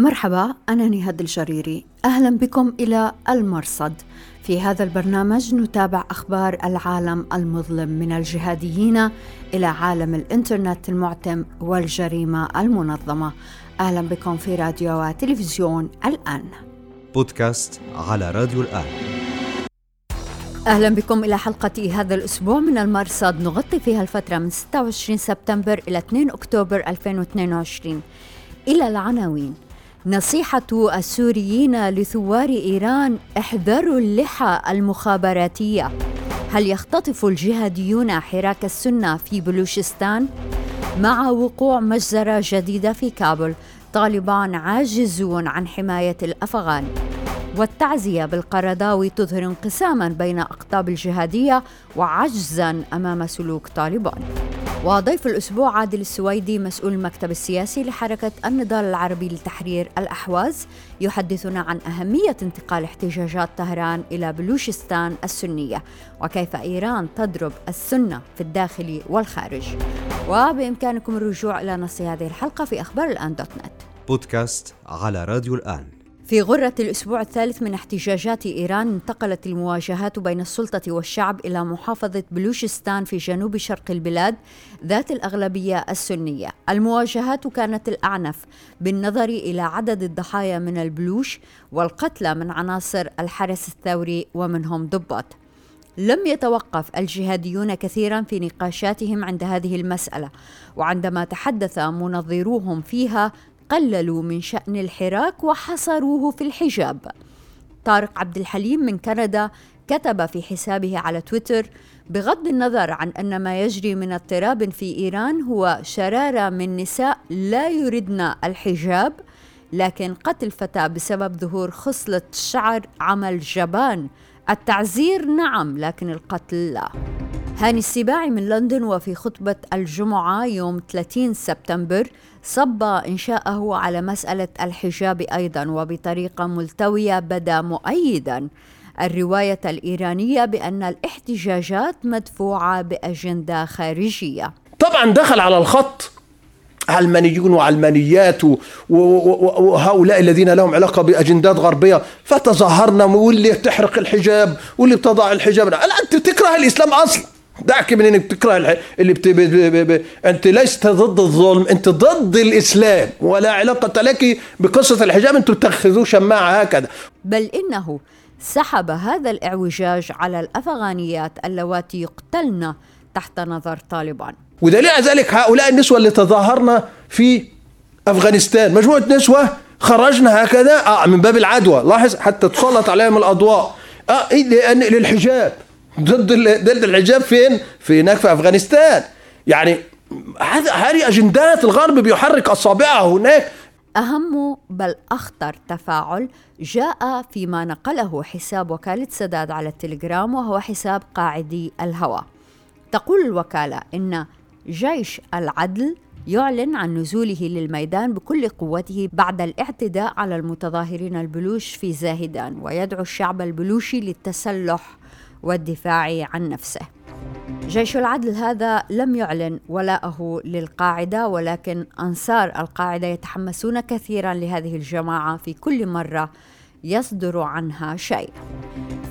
مرحبا أنا نهاد الجريري. أهلا بكم إلى المرصد. في هذا البرنامج نتابع أخبار العالم المظلم من الجهاديين إلى عالم الإنترنت المعتم والجريمة المنظمة. أهلا بكم في راديو وتلفزيون الآن. بودكاست على راديو الآن. أهلا بكم إلى حلقة هذا الأسبوع من المرصد. نغطي فيها الفترة من 26 سبتمبر إلى 2 أكتوبر 2022 إلى العناوين. نصيحة السوريين لثوار إيران احذروا اللحى المخابراتية. هل يختطف الجهاديون حراك السنة في بلوشستان؟ مع وقوع مجزرة جديدة في كابل طالبان عاجزون عن حماية الأفغان. والتعزية بالقرضاوي تظهر انقساما بين أقطاب الجهادية وعجزا أمام سلوك طالبان. وضيف الأسبوع عادل السويدي مسؤول المكتب السياسي لحركة النضال العربي لتحرير الأحواز. يحدثنا عن أهمية انتقال احتجاجات طهران إلى بلوشستان السنية وكيف إيران تضرب السنة في الداخل والخارج. وبإمكانكم الرجوع إلى نص هذه الحلقة في أخبار الآن دوت نت. بودكاست على راديو الآن. في غرة الأسبوع الثالث من احتجاجات إيران انتقلت المواجهات بين السلطة والشعب إلى محافظة بلوشستان في جنوب شرق البلاد ذات الأغلبية السنية. المواجهات كانت الأعنف بالنظر إلى عدد الضحايا من البلوش والقتلى من عناصر الحرس الثوري ومنهم ضباط. لم يتوقف الجهاديون كثيرا في نقاشاتهم عند هذه المسألة وعندما تحدث منظروهم فيها قللوا من شأن الحراك وحصروه في الحجاب. طارق عبد الحليم من كندا كتب في حسابه على تويتر بغض النظر عن أن ما يجري من اضطراب في إيران هو شرارة من نساء لا يردن الحجاب لكن قتل فتاه بسبب ظهور خصلة شعر عمل جبان التعزير نعم لكن القتل لا هاني السباعي من لندن وفي خطبة الجمعة يوم 30 سبتمبر صب إنشاءه على مسألة الحجاب أيضا وبطريقة ملتوية بدا مؤيدا. الرواية الإيرانية بأن الاحتجاجات مدفوعة بأجندة خارجية. طبعا دخل على الخط علمانيون وعلمانيات وهؤلاء الذين لهم علاقة بأجندات غربية. فتظاهرنا واللي تحرق الحجاب واللي بتضع الحجاب. لا أنت تكره الإسلام أصلا. دعك من إنك تكره اللي بت... ب... ب... ب... أنت لست ضد الظلم أنت ضد الإسلام ولا علاقة لك بقصة الحجاب أنتم تتخذوه شماعة هكذا. بل إنه سحب هذا الإعوجاج على الأفغانيات اللواتي يقتلن تحت نظر طالبان. ودليل ذلك هؤلاء النسوة اللي تظاهرن في أفغانستان. مجموعة نسوة خرجنا هكذا آه من باب العدوى. لاحظ حتى تسلط عليهم الأضواء. آه إيه لأن للحجاب. ضد ضد الحجاب فين؟ في هناك في أفغانستان. يعني هذه أجندات الغرب بيحرك أصابعه هناك. أهم بل أخطر تفاعل جاء فيما نقله حساب وكالة سداد على التليجرام وهو حساب قاعدي الهوى. تقول الوكالة إن جيش العدل يعلن عن نزوله للميدان بكل قوته بعد الاعتداء على المتظاهرين البلوش في زاهدان ويدعو الشعب البلوشي للتسلح والدفاع عن نفسه. جيش العدل هذا لم يعلن ولاءه للقاعدة ولكن أنصار القاعدة يتحمسون كثيرا لهذه الجماعة في كل مرة يصدر عنها شيء.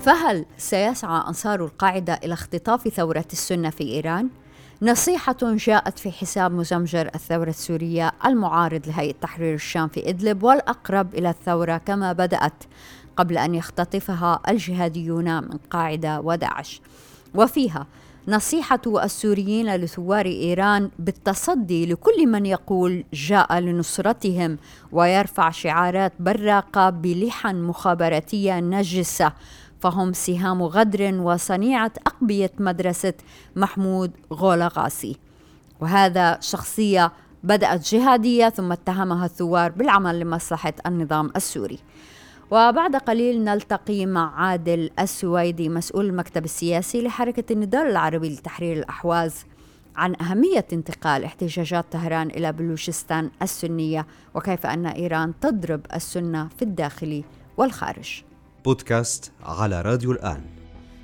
فهل سيسعى أنصار القاعدة إلى اختطاف ثورة السنة في إيران؟ نصيحة جاءت في حساب مزمجر الثورة السورية المعارض لهيئة تحرير الشام في إدلب والأقرب إلى الثورة كما بدأت قبل أن يختطفها الجهاديون من قاعدة وداعش. وفيها نصيحة السوريين لثوار إيران بالتصدي لكل من يقول جاء لنصرتهم ويرفع شعارات براقة بلحن مخابراتية نجسة فهم سهام غدر وصنيعة أقبية مدرسة محمود غولغاسي. وهذا شخصية بدأت جهادية ثم اتهمها الثوار بالعمل لمصلحة النظام السوري. وبعد قليل نلتقي مع عادل السويدي مسؤول المكتب السياسي لحركة النضال العربي لتحرير الأحواز عن أهمية انتقال احتجاجات طهران إلى بلوشستان السنية وكيف أن إيران تضرب السنة في الداخل والخارج. بودكاست على راديو الآن.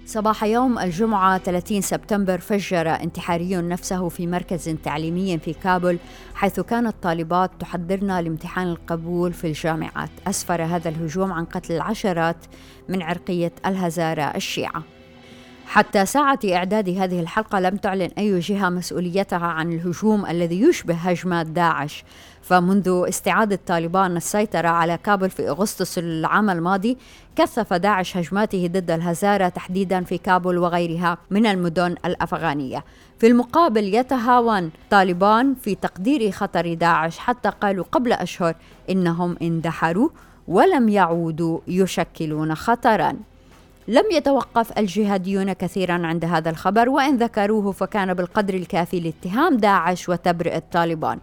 صباح يوم الجمعة 30 سبتمبر فجر. انتحاري نفسه في مركز تعليمي في كابول حيث كانت طالبات تحضرن لامتحان القبول في الجامعات. أسفر هذا الهجوم عن قتل العشرات من عرقية الهزارة الشيعة. حتى ساعة إعداد هذه الحلقة لم تعلن أي جهة مسؤوليتها عن الهجوم الذي يشبه هجمات داعش. فمنذ استعادة طالبان السيطرة على كابل في أغسطس العام الماضي كثف داعش هجماته ضد الهزارة تحديدا في كابل وغيرها من المدن الأفغانية. في المقابل يتهاون طالبان في تقدير خطر داعش حتى قالوا قبل أشهر إنهم اندحروا ولم يعودوا يشكلون خطرا. لم يتوقف الجهاديون كثيرا عند هذا الخبر وإن ذكروه فكان بالقدر الكافي لاتهام داعش وتبرئة طالبان.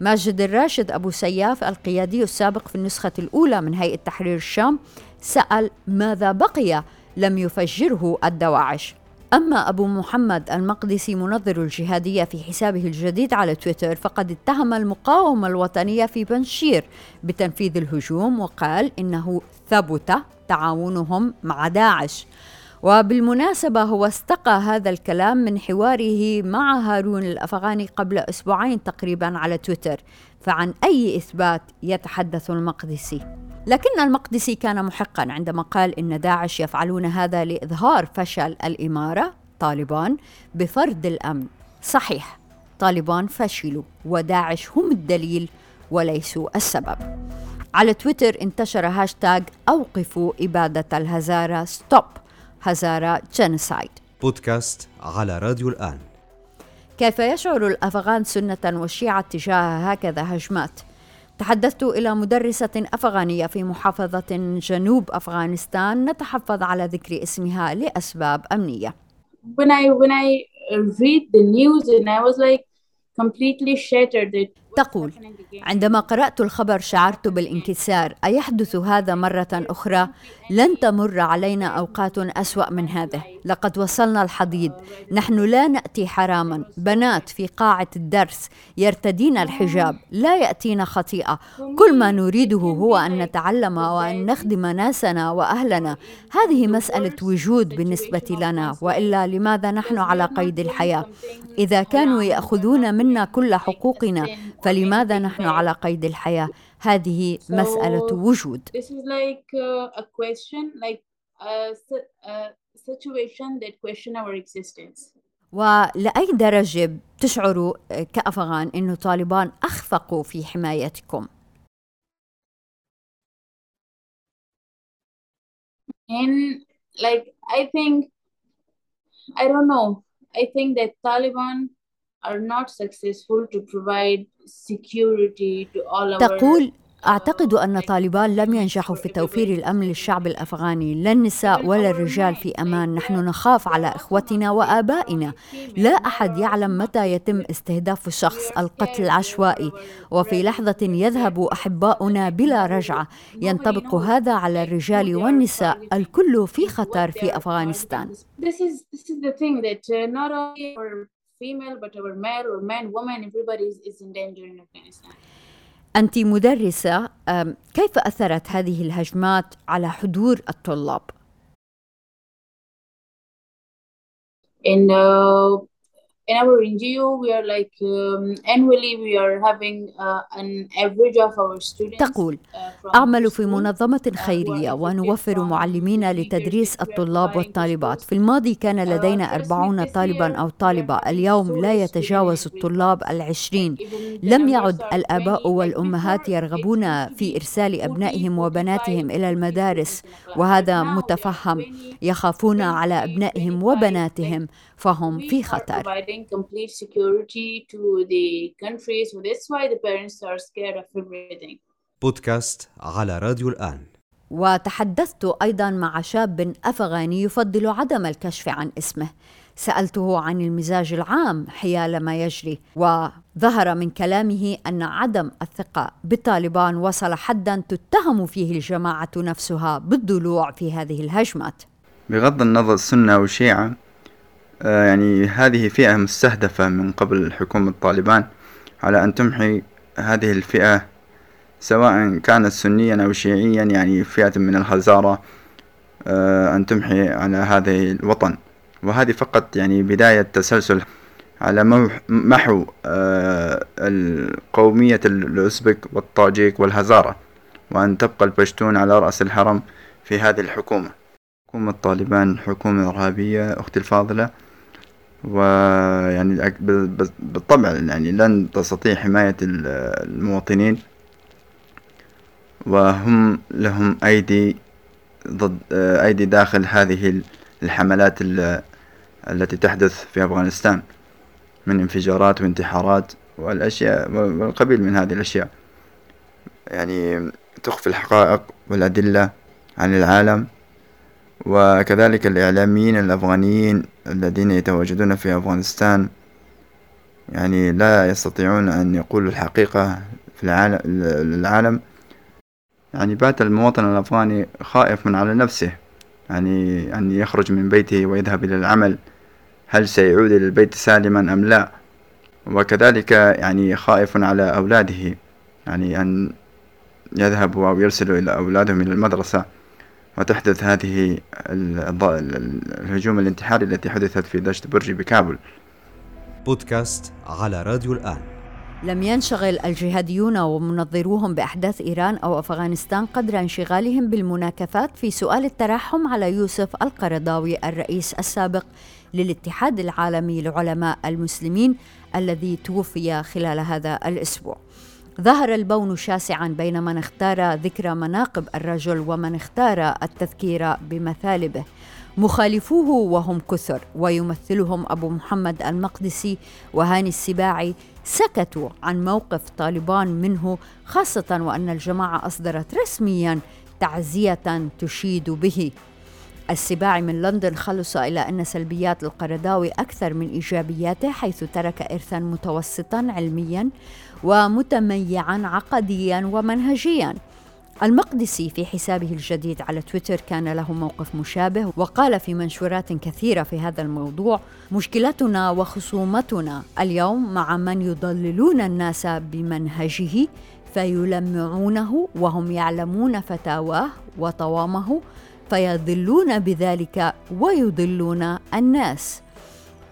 ماجد الراشد أبو سياف القيادي السابق في النسخة الأولى من هيئة تحرير الشام سأل ماذا بقي لم يفجره الدواعش. أما أبو محمد المقدسي منظر الجهادية في حسابه الجديد على تويتر فقد اتهم المقاومة الوطنية في بنشير بتنفيذ الهجوم وقال إنه ثبت تعاونهم مع داعش. وبالمناسبة هو استقى هذا الكلام من حواره مع هارون الأفغاني قبل أسبوعين تقريبا على تويتر فعن أي إثبات يتحدث المقدسي. لكن المقدسي كان محقا عندما قال إن داعش يفعلون هذا لإظهار فشل الإمارة طالبان بفرض الأمن. صحيح طالبان فشلوا وداعش هم الدليل وليسوا السبب. على تويتر انتشر هاشتاج أوقفوا إبادة الهزارة Stop Hazara Genocide بودكاست على راديو الآن كيف يشعر الأفغان سنة والشيعة تجاه هكذا هجمات؟ تحدثت إلى مدرسة أفغانية في محافظة جنوب أفغانستان نتحفظ على ذكر اسمها لأسباب أمنية. When I when I read the news and I was like completely shattered تقول عندما قرأت الخبر شعرت بالانكسار. أيحدث هذا مرة أخرى؟ لن تمر علينا أوقات أسوأ من هذه. لقد وصلنا الحضيض نحن لا نأتي حراما. بنات في قاعة الدرس يرتدين الحجاب. لا يأتينا خطيئة. كل ما نريده هو أن نتعلم وأن نخدم ناسنا وأهلنا. هذه مسألة وجود بالنسبة لنا. وإلا لماذا نحن على قيد الحياة؟ إذا كانوا يأخذون منا كل حقوقنا فلماذا نحن على قيد الحياة؟ هذه مسألة وجود. Uh. ولأي درجة تشعروا كأفغان أن طالبان أخفقوا في حمايتكم؟ And like I think, I don't know. I think that Taliban are not successful to provide security to all our تقول أعتقد أن طالبان لم ينجحوا في توفير الأمن للشعب الأفغاني لا النساء ولا الرجال في أمان نحن نخاف على إخوتنا وآبائنا. لا أحد يعلم متى يتم استهداف شخص القتل العشوائي وفي لحظة يذهب أحباؤنا بلا رجعة. ينطبق هذا على الرجال والنساء الكل في خطر في أفغانستان. This is this is the thing that uh, not only our female but our male or man woman everybody is, is in danger in Afghanistan. أنت مدرسة كيف أثرت هذه الهجمات على حضور الطلاب؟ And uh, in our NGO, we are like um, annually we are having uh, an average of our students. تقول أعمل في منظمة خيرية ونوفر معلمين لتدريس الطلاب والطالبات. في الماضي كان لدينا 40 طالبا أو طالبة. اليوم لا يتجاوز الطلاب العشرين. لم يعد الآباء والأمهات يرغبون في إرسال أبنائهم وبناتهم إلى المدارس وهذا متفهم. يخافون على أبنائهم وبناتهم. فهم في خطر. بودكاست على راديو الآن. وتحدثت أيضا مع شاب أفغاني يفضل عدم الكشف عن اسمه. سألته عن المزاج العام حيال ما يجري وظهر من كلامه أن عدم الثقة بالطالبان وصل حدا تتهم فيه الجماعة نفسها بالضلوع في هذه الهجمات. بغض النظر سنة أو شيعة يعني هذه فئة مستهدفة من قبل حكومة طالبان على أن تمحي هذه الفئة سواء كانت سنيا أو شيعيا يعني فئة من الهزارة آه، أن تمحي على هذا الوطن. وهذه فقط يعني بداية تسلسل على محو آه، القومية الأوزبك والطاجيك والهزارة وأن تبقى البشتون على رأس الهرم في هذه الحكومة. حكومة طالبان حكومة إرهابية أختي الفاضلة. ويعني بالطبع يعني لن تستطيع حماية ال- المواطنين وهم لهم أيدي ضد أيدي داخل هذه ال- الحملات ال- التي تحدث في أفغانستان من انفجارات وانتحارات والأشياء والقبيل من هذه الأشياء. يعني تخفي الحقائق والأدلة عن العالم. وكذلك الإعلاميين الأفغانيين الذين يتواجدون في أفغانستان يعني لا يستطيعون أن يقولوا الحقيقة في العالم للعالم. يعني بات المواطن الأفغاني خائف من على نفسه يعني أن يخرج من بيته ويذهب إلى العمل. هل سيعود إلى البيت سالما أم لا؟ وكذلك يعني خائف على أولاده يعني أن يذهبوا أو يرسلوا إلى أولادهم إلى المدرسة. وتحدث هذه ال- الض- ال- الهجوم الانتحاري التي حدثت في دشت برج بكابل بودكاست على راديو الآن لم ينشغل الجهاديون ومنظروهم بأحداث إيران أو أفغانستان قدر انشغالهم بالمناكفات في سؤال الترحم على يوسف القرضاوي الرئيس السابق للاتحاد العالمي لعلماء المسلمين الذي توفي خلال هذا الأسبوع. ظهر البون شاسعا بين من اختار ذكر مناقب الرجل ومن اختار التذكير بمثالبه. مخالفوه وهم كثر ويمثلهم أبو محمد المقدسي وهاني السباعي. سكتوا عن موقف طالبان منه خاصة وأن الجماعة أصدرت رسميا تعزية تشيد به. السباعي من لندن خلص إلى أن سلبيات القرضاوي أكثر من إيجابياته حيث ترك إرثا متوسطا علميا. ومتميعا عقديا ومنهجيا. المقدسي في حسابه الجديد على تويتر كان له موقف مشابه وقال في منشورات كثيرة في هذا الموضوع مشكلتنا وخصومتنا اليوم مع من يضللون الناس بمنهجه فيلمعونه وهم يعلمون فتاواه وطوامه فيضلون بذلك ويضلون الناس.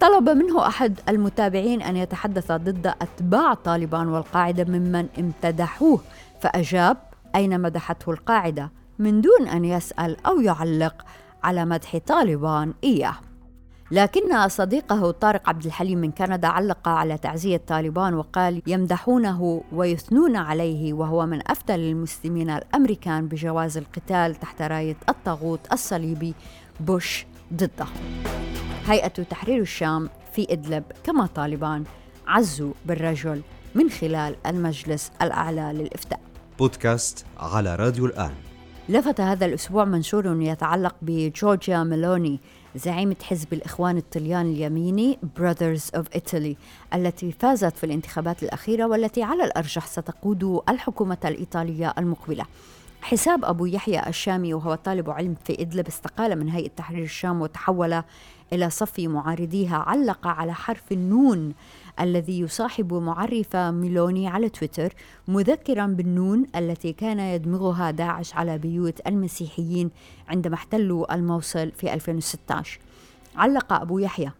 طلب منه أحد المتابعين أن يتحدث ضد أتباع طالبان والقاعدة ممن امتدحوه فأجاب أين مدحته القاعدة؟ من دون أن يسأل أو يعلق على مدح طالبان إياه. لكن صديقه طارق عبد الحليم من كندا علق على تعزية طالبان وقال يمدحونه ويثنون عليه وهو من أفتى للمسلمين الأمريكان بجواز القتال تحت راية الطاغوت الصليبي بوش ضده. هيئة تحرير الشام في إدلب كما طالبان عزوا بالرجل من خلال المجلس الأعلى للإفتاء. بودكاست على راديو الآن. لفت هذا الأسبوع منشور يتعلق بجورجيا ميلوني زعيمة حزب الإخوان الطليان اليميني Brothers of Italy التي فازت في الانتخابات الأخيرة والتي على الأرجح ستقود الحكومة الإيطالية المقبلة. حساب أبو يحيى الشامي وهو طالب علم في إدلب استقال من هيئة تحرير الشام وتحول إلى صف معارضيها. علق على حرف النون الذي يصاحب معرف ميلوني على تويتر مذكرا بالنون التي كان يدمغها داعش على بيوت المسيحيين عندما احتلوا الموصل في 2016 علق أبو يحيى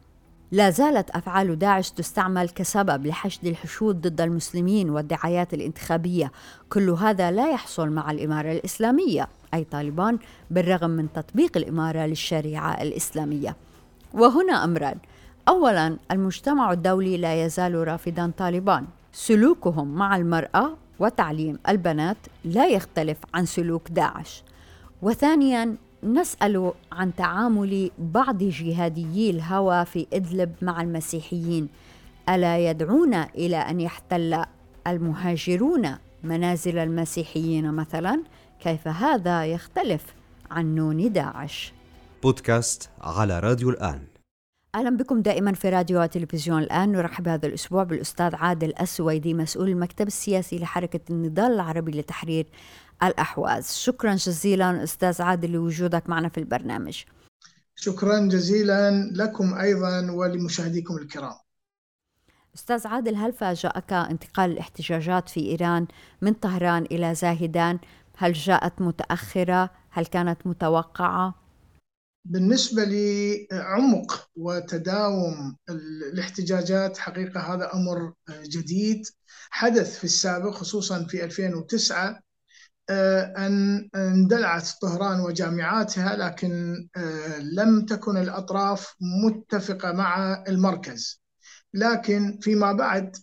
لا زالت أفعال داعش تستعمل كسبب لحشد الحشود ضد المسلمين والدعايات الانتخابية، كل هذا لا يحصل مع الإمارة الإسلامية، أي طالبان بالرغم من تطبيق الإمارة للشريعة الإسلامية. وهنا أمران، اولا المجتمع الدولي لا يزال رافضا طالبان، سلوكهم مع المرأة وتعليم البنات لا يختلف عن سلوك داعش. وثانيا نسأل عن تعامل بعض جهاديي الهوى في إدلب مع المسيحيين. ألا يدعون إلى أن يحتل المهاجرون منازل المسيحيين مثلا؟ كيف هذا يختلف عن نون داعش؟ بودكاست على راديو الآن. أهلا بكم دائما في راديو وتلفزيون الآن. نرحب هذا الأسبوع بالأستاذ عادل السويدي مسؤول المكتب السياسي لحركة النضال العربي لتحرير الأحواز شكرا جزيلا أستاذ عادل لوجودك معنا في البرنامج شكرا جزيلا لكم أيضا ولمشاهديكم الكرام. أستاذ عادل هل فاجأك انتقال الاحتجاجات في إيران من طهران إلى زاهدان؟ هل جاءت متأخرة؟ هل كانت متوقعة؟ بالنسبة لعمق وتداوم الاحتجاجات حقيقة هذا أمر جديد حدث في السابق خصوصا في 2009 أن اندلعت طهران وجامعاتها لكن لم تكن الأطراف متفقة مع المركز. لكن فيما بعد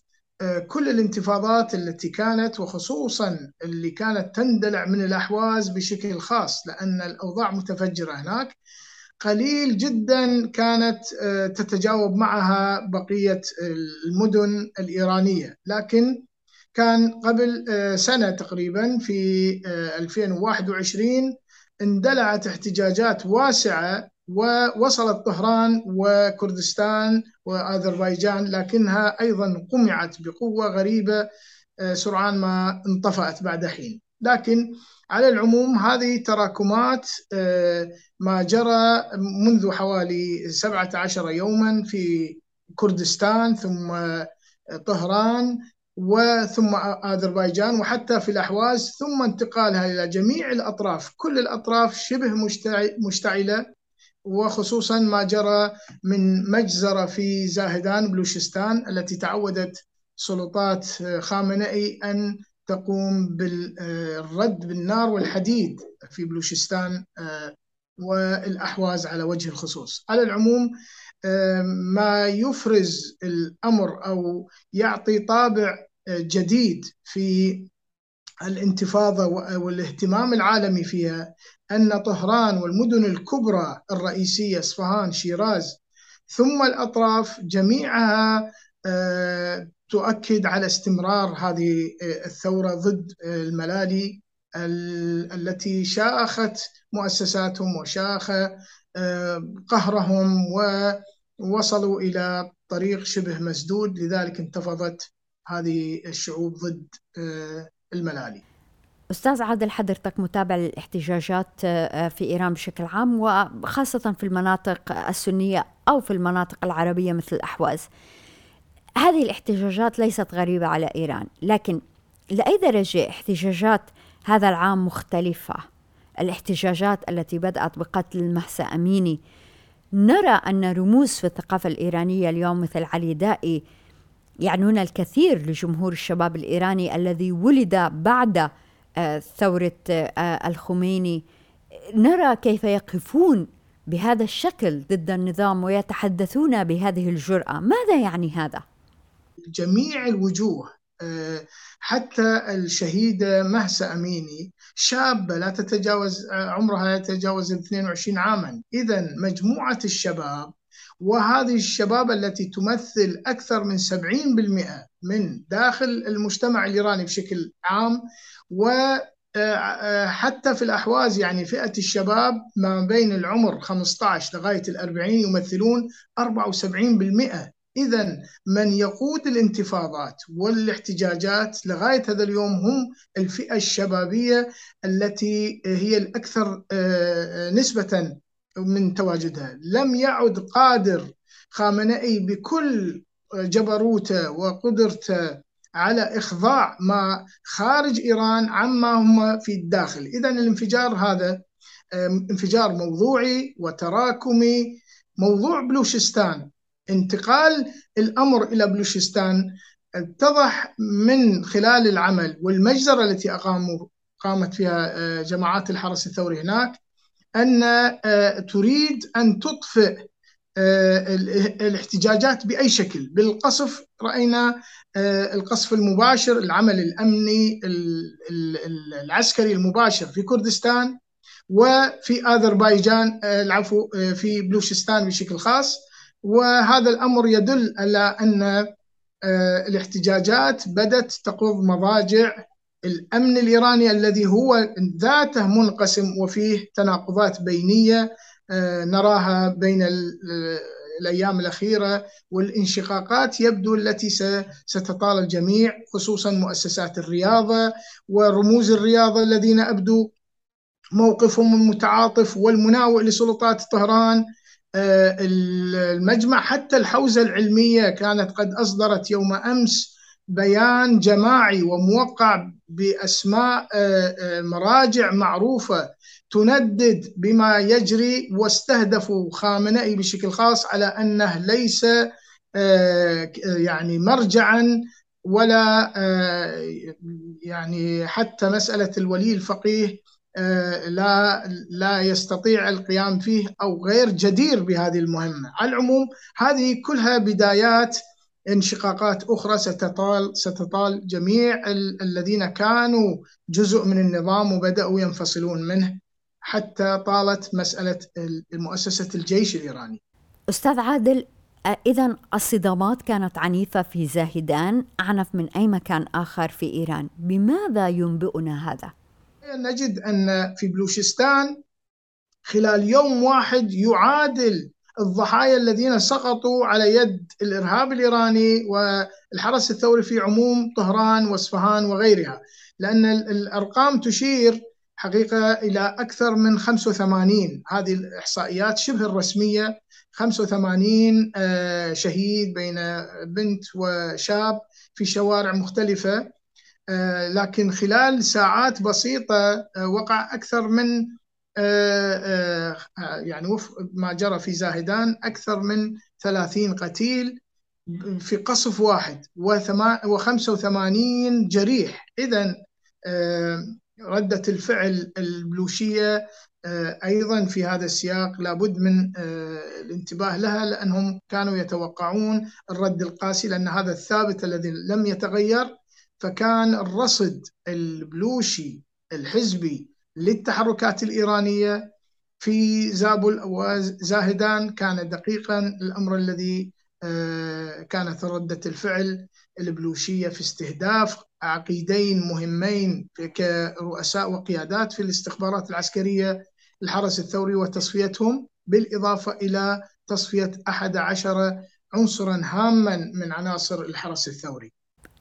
كل الانتفاضات التي كانت وخصوصا اللي كانت تندلع من الأحواز بشكل خاص لأن الأوضاع متفجرة هناك قليل جدا كانت تتجاوب معها بقية المدن الإيرانية. لكن كان قبل سنة تقريبا في 2021 اندلعت احتجاجات واسعة ووصلت طهران وكردستان وأذربيجان لكنها أيضا قمعت بقوة غريبة سرعان ما انطفأت بعد حين. لكن على العموم هذه تراكمات ما جرى منذ حوالي 17 يوما في كردستان ثم طهران. وثم اذربيجان وحتى في الأحواز ثم انتقالها إلى جميع الأطراف، كل الأطراف شبه مشتعلة وخصوصا ما جرى من مجزرة في زاهدان بلوشستان التي تعودت سلطات خامنئي أن تقوم بالرد بالنار والحديد في بلوشستان والأحواز على وجه الخصوص. على العموم ما يفرز الأمر أو يعطي طابع جديد في الانتفاضة والاهتمام العالمي فيها أن طهران والمدن الكبرى الرئيسية إصفهان شيراز ثم الأطراف جميعها تؤكد على استمرار هذه الثورة ضد الملالي التي شاخت مؤسساتهم وشاخ قهرهم ووصلوا إلى طريق شبه مسدود لذلك انتفضت هذه الشعوب ضد الملالي. أستاذ عادل حضرتك متابع للاحتجاجات في إيران بشكل عام وخاصة في المناطق السنية أو في المناطق العربية مثل الأحواز. هذه الاحتجاجات ليست غريبة على إيران لكن لأي درجة احتجاجات هذا العام مختلفة؟ الاحتجاجات التي بدأت بقتل المهسا أميني. نرى أن رموز في الثقافة الإيرانية اليوم مثل علي دائي يعنون الكثير لجمهور الشباب الإيراني الذي ولد بعد ثورة الخميني. نرى كيف يقفون بهذا الشكل ضد النظام ويتحدثون بهذه الجرأة. ماذا يعني هذا؟ جميع الوجوه حتى الشهيدة مهسا أميني شابة لا تتجاوز عمرها يتجاوز 22 عاما. إذا مجموعة الشباب وهذه الشباب التي تمثل أكثر من 70% من داخل المجتمع الإيراني بشكل عام و حتى في الأحواز يعني فئة الشباب ما بين العمر 15 لغاية الأربعين يمثلون 74% إذا من يقود الانتفاضات والاحتجاجات لغاية هذا اليوم هم الفئة الشبابية التي هي الأكثر نسبة من تواجدها لم يعد قادر خامنئي بكل جبروته وقدرته على إخضاع ما خارج إيران عما هم في الداخل. إذا الانفجار هذا انفجار موضوعي وتراكمي موضوع بلوشستان. انتقال الأمر إلى بلوشستان اتضح من خلال العمل والمجزرة التي أقاموا قامت فيها جماعات الحرس الثوري هناك. أن تريد أن تطفئ الاحتجاجات بأي شكل. بالقصف رأينا القصف المباشر العمل الأمني العسكري المباشر في كردستان وفي اذربيجان العفو في بلوشستان بشكل خاص. وهذا الأمر يدل على أن الاحتجاجات بدات تقض مضاجع الأمن الإيراني الذي هو ذاته منقسم وفيه تناقضات بينية نراها بين الأيام الأخيرة والانشقاقات يبدو التي ستطال الجميع خصوصا مؤسسات الرياضة ورموز الرياضة الذين ابدوا موقفهم المتعاطف والمناوئ لسلطات طهران. المجمع حتى الحوزة العلمية كانت قد أصدرت يوم أمس بيان جماعي وموقع بأسماء آه، آه، مراجع معروفة تندد بما يجري واستهدفوا خامنئي بشكل خاص على أنه ليس آه، يعني مرجعا ولا يعني حتى مسألة الولي الفقيه لا لا يستطيع القيام فيه أو غير جدير بهذه المهمة، على العموم هذه كلها بدايات انشقاقات أخرى ستطال ستطال جميع ال الذين كانوا جزء من النظام وبدأوا ينفصلون منه حتى طالت مسألة مؤسسه الجيش الإيراني. أستاذ عادل إذا الصدامات كانت عنيفة في زاهدان أعنف من أي مكان آخر في إيران، بماذا ينبئنا هذا؟ نجد أن في بلوشستان خلال يوم واحد يعادل الضحايا الذين سقطوا على يد الإرهاب الإيراني والحرس الثوري في عموم طهران وإصفهان وغيرها لأن الأرقام تشير حقيقة إلى أكثر من 85 هذه الإحصائيات شبه الرسمية. 85 آه، شهيد بين بنت وشاب في شوارع مختلفة. آه، لكن خلال ساعات بسيطة آه، وقع أكثر من يعني وفق ما جرى في زاهدان أكثر من 30 قتيل في قصف واحد و85 جريح. إذا آه، ردة الفعل البلوشية أيضا في هذا السياق لابد من الانتباه لها لأنهم كانوا يتوقعون الرد القاسي لأن هذا الثابت الذي لم يتغير فكان الرصد البلوشي الحزبي للتحركات الإيرانية في زابل وزاهدان كان دقيقا الأمر الذي آه، كانت ردة الفعل البلوشية في استهداف عقيدين مهمين كرؤساء وقيادات في الاستخبارات العسكرية الحرس الثوري وتصفيتهم بالإضافة إلى تصفية أحد عشر عنصرا هاما من عناصر الحرس الثوري.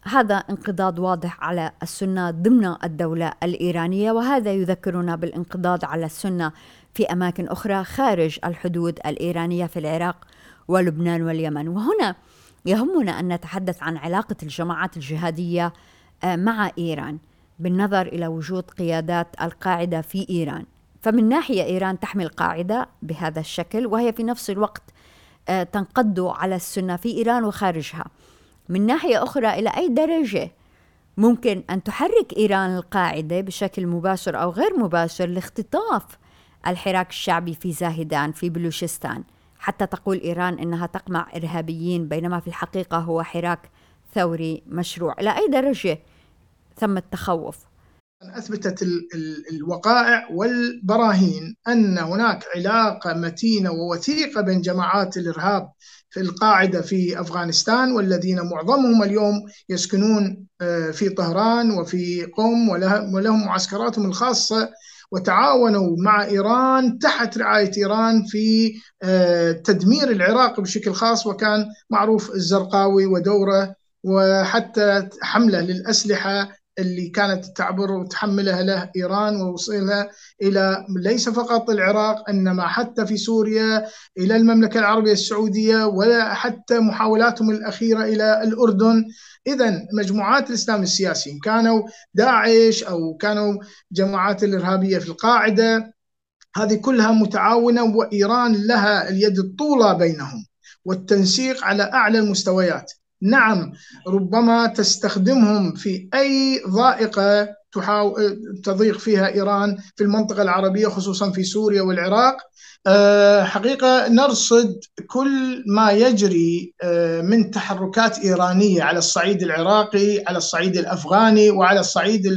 هذا انقضاض واضح على السنة ضمن الدولة الإيرانية وهذا يذكرنا بالانقضاض على السنة في أماكن أخرى خارج الحدود الإيرانية في العراق ولبنان واليمن. وهنا يهمنا أن نتحدث عن علاقة الجماعات الجهادية آه، مع إيران بالنظر إلى وجود قيادات القاعدة في إيران. فمن ناحية إيران تحمل قاعدة بهذا الشكل وهي في نفس الوقت آه، تنقض على السنة في إيران وخارجها. من ناحية أخرى إلى أي درجة ممكن أن تحرك إيران القاعدة بشكل مباشر أو غير مباشر لاختطاف الحراك الشعبي في زاهدان في بلوشستان. حتى تقول إيران إنها تقمع إرهابيين بينما في الحقيقة هو حراك ثوري مشروع. إلى أي درجة ثم التخوف؟ أثبتت الوقائع والبراهين أن هناك علاقة متينة ووثيقة بين جماعات الإرهاب في القاعدة في أفغانستان والذين معظمهم اليوم يسكنون آه، في طهران وفي قم ولهم معسكراتهم الخاصة وتعاونوا مع إيران تحت رعاية إيران في آه، تدمير العراق بشكل خاص وكان معروف الزرقاوي ودوره وحتى حملة للأسلحة اللي كانت تعبر وتحملها له إيران ووصولها إلى ليس فقط العراق إنما حتى في سوريا إلى المملكة العربية السعودية ولا حتى محاولاتهم الأخيرة إلى الأردن. اذا مجموعات الإسلام السياسي كانوا داعش أو كانوا جماعات الإرهابية في القاعدة هذه كلها متعاونة وإيران لها اليد الطولى بينهم والتنسيق على أعلى المستويات. نعم ربما تستخدمهم في أي ضائقة تحاول تضيق فيها إيران في المنطقة العربية خصوصا في سوريا والعراق. آه، حقيقة نرصد كل ما يجري آه، من تحركات إيرانية على الصعيد العراقي على الصعيد الأفغاني وعلى الصعيد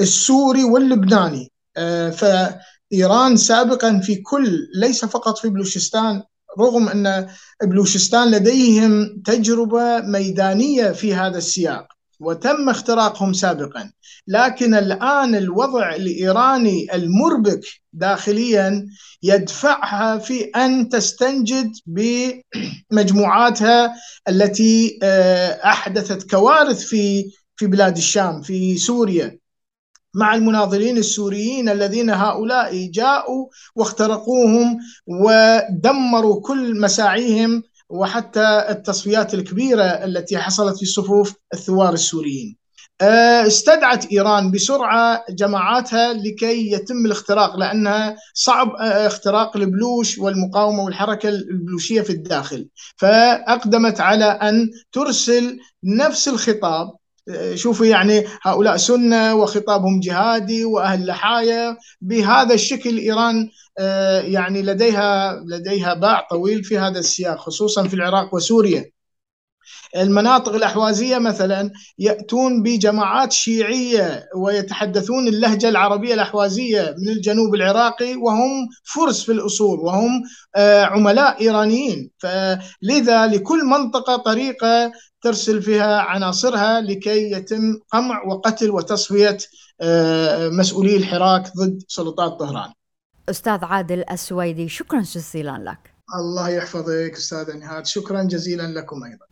السوري واللبناني. آه، فإيران سابقا في كل ليس فقط في بلوشستان رغم أن بلوشستان لديهم تجربة ميدانية في هذا السياق وتم اختراقهم سابقا. لكن الآن الوضع الإيراني المربك داخليا يدفعها في أن تستنجد بمجموعاتها التي آه، أحدثت كوارث في في بلاد الشام في سوريا. مع المناضلين السوريين الذين هؤلاء جاءوا واخترقوهم ودمروا كل مساعيهم وحتى التصفيات الكبيرة التي حصلت في صفوف الثوار السوريين. آه، استدعت إيران بسرعة جماعاتها لكي يتم الاختراق لأنها صعب آه، اختراق البلوش والمقاومة والحركة البلوشية في الداخل. فأقدمت على أن ترسل نفس الخطاب شوفوا يعني هؤلاء سنة وخطابهم جهادي وأهل لحايه بهذا الشكل إيران يعني لديها لديها باع طويل في هذا السياق خصوصا في العراق وسوريا. المناطق الأحوازية مثلا يأتون بجماعات شيعية ويتحدثون اللهجة العربية الأحوازية من الجنوب العراقي وهم فرس في الأصول وهم آه، عملاء إيرانيين. فلذا لكل منطقة طريقة ترسل فيها عناصرها لكي يتم قمع وقتل وتصفية آه، مسؤولي الحراك ضد سلطات طهران. أستاذ عادل السويدي شكرا جزيلا لك. الله يحفظك أستاذ نهاد شكرا جزيلا لكم أيضا.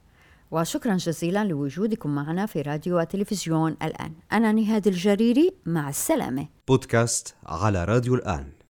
وشكرا جزيلا لوجودكم معنا في راديو وتلفزيون الآن. أنا نهاد الجريري مع السلامة. بودكاست على راديو الآن.